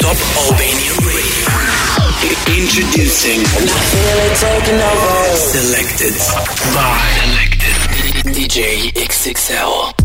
Top Albanian Radio. Introducing. Selected by Selected DJ XXL.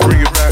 bring it back.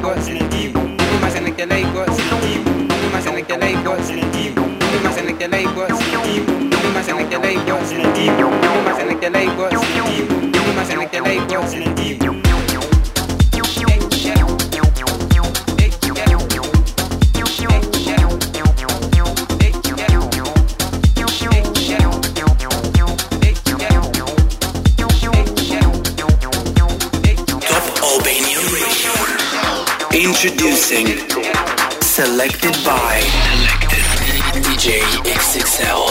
Lagos, nous ma Sénégal Lagos, nous ma Sénégal Lagos, nous ma Sénégal Lagos, nous ma Sénégal Lagos, nous ma Sénégal ma Sénégal Lagos, Selected by DJ XXL.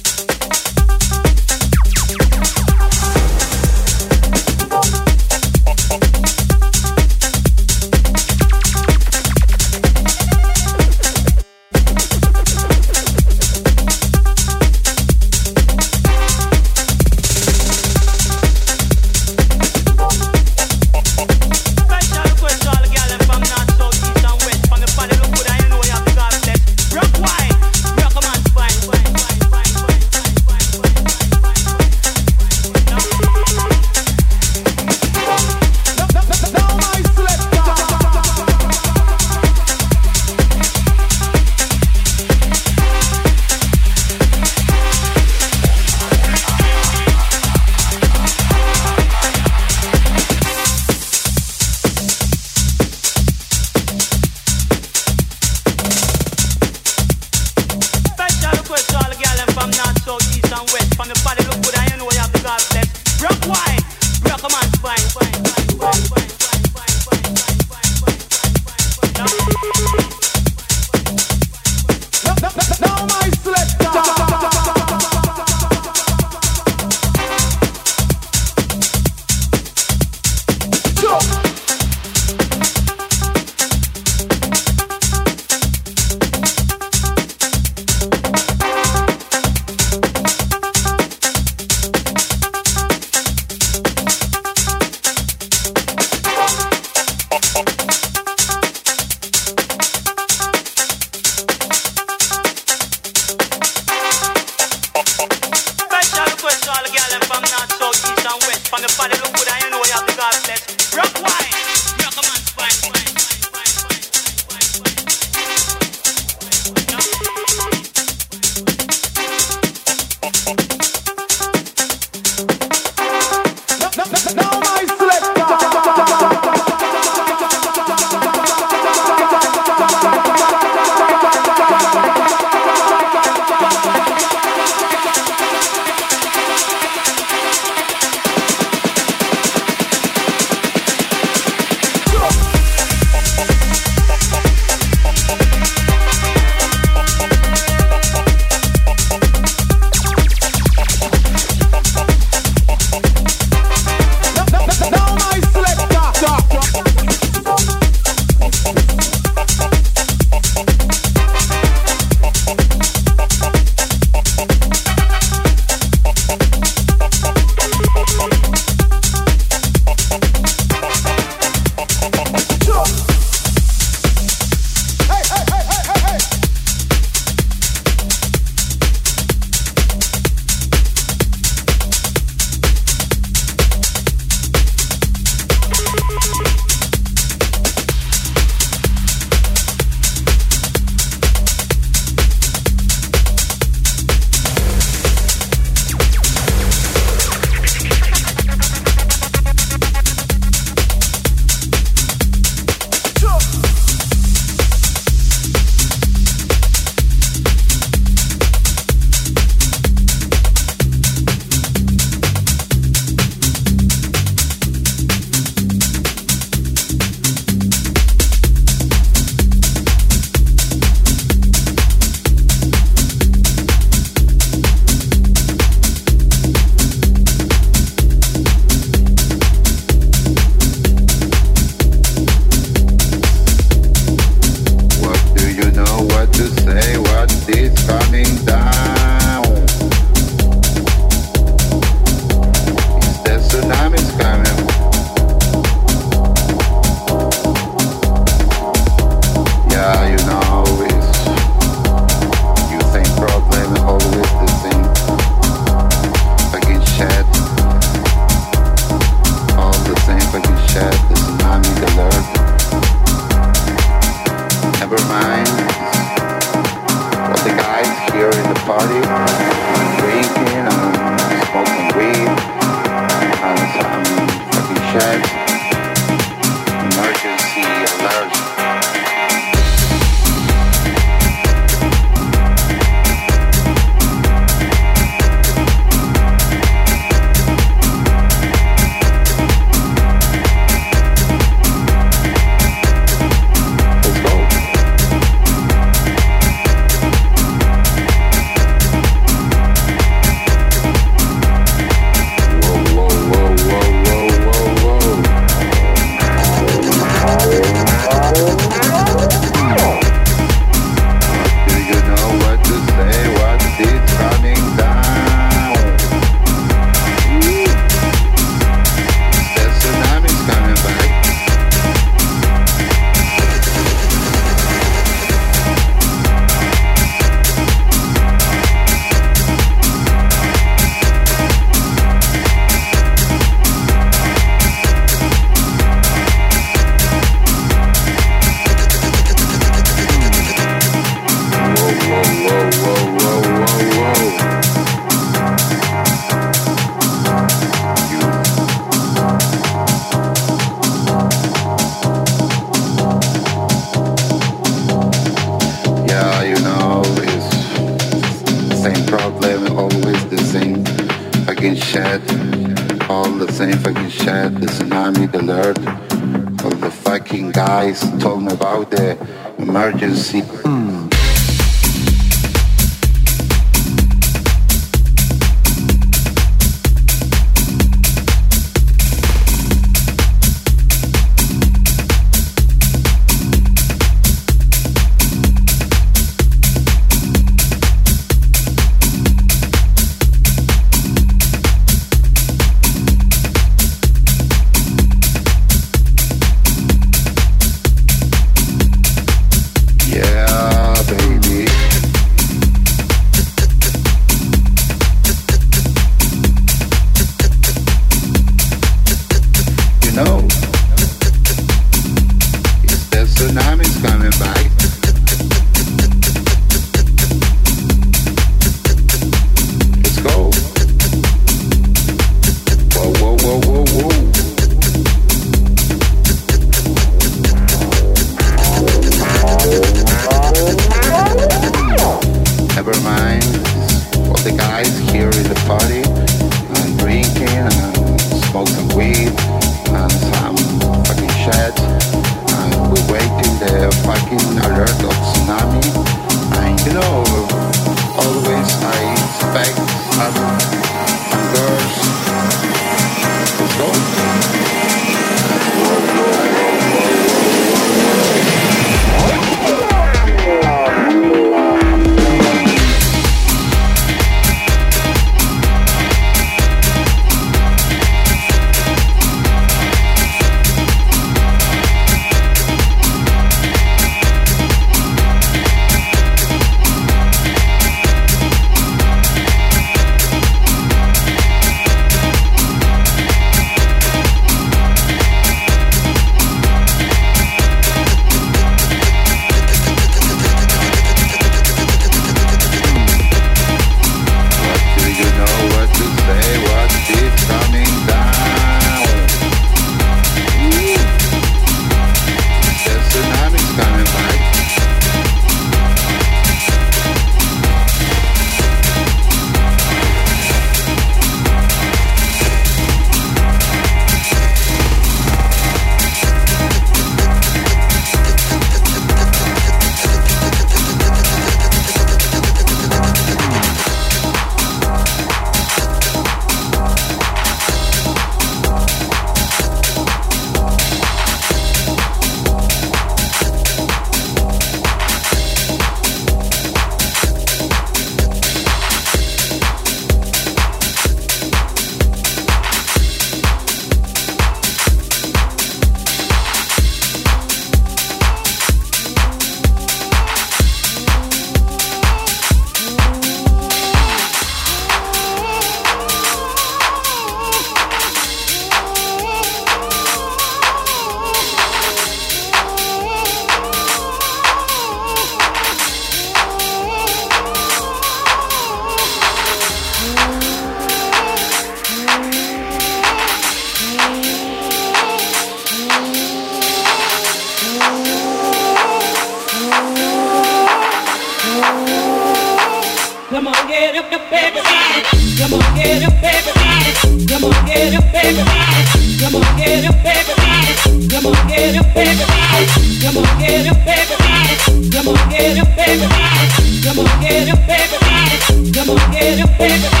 Come on, get your paper.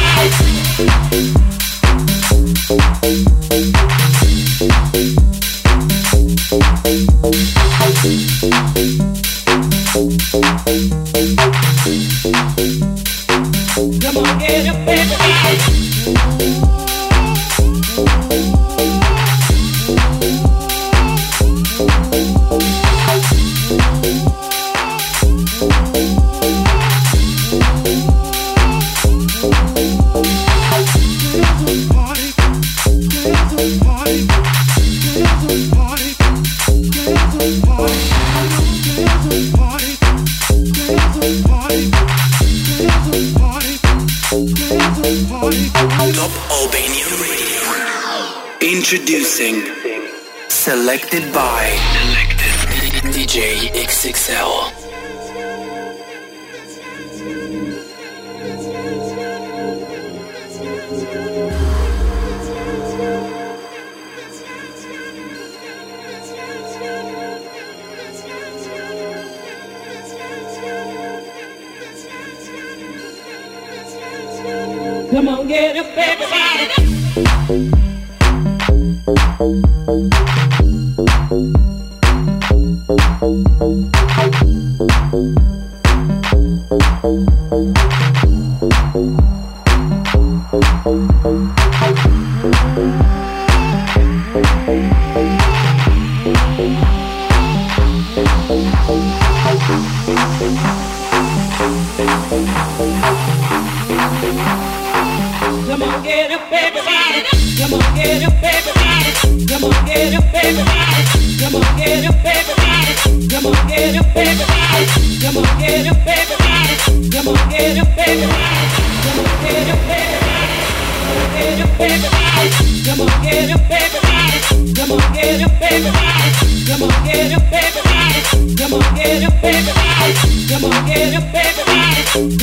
Come on, get up.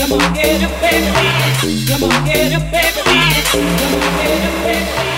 Come on, get a baby. Come on, get a baby. Come on, get a baby.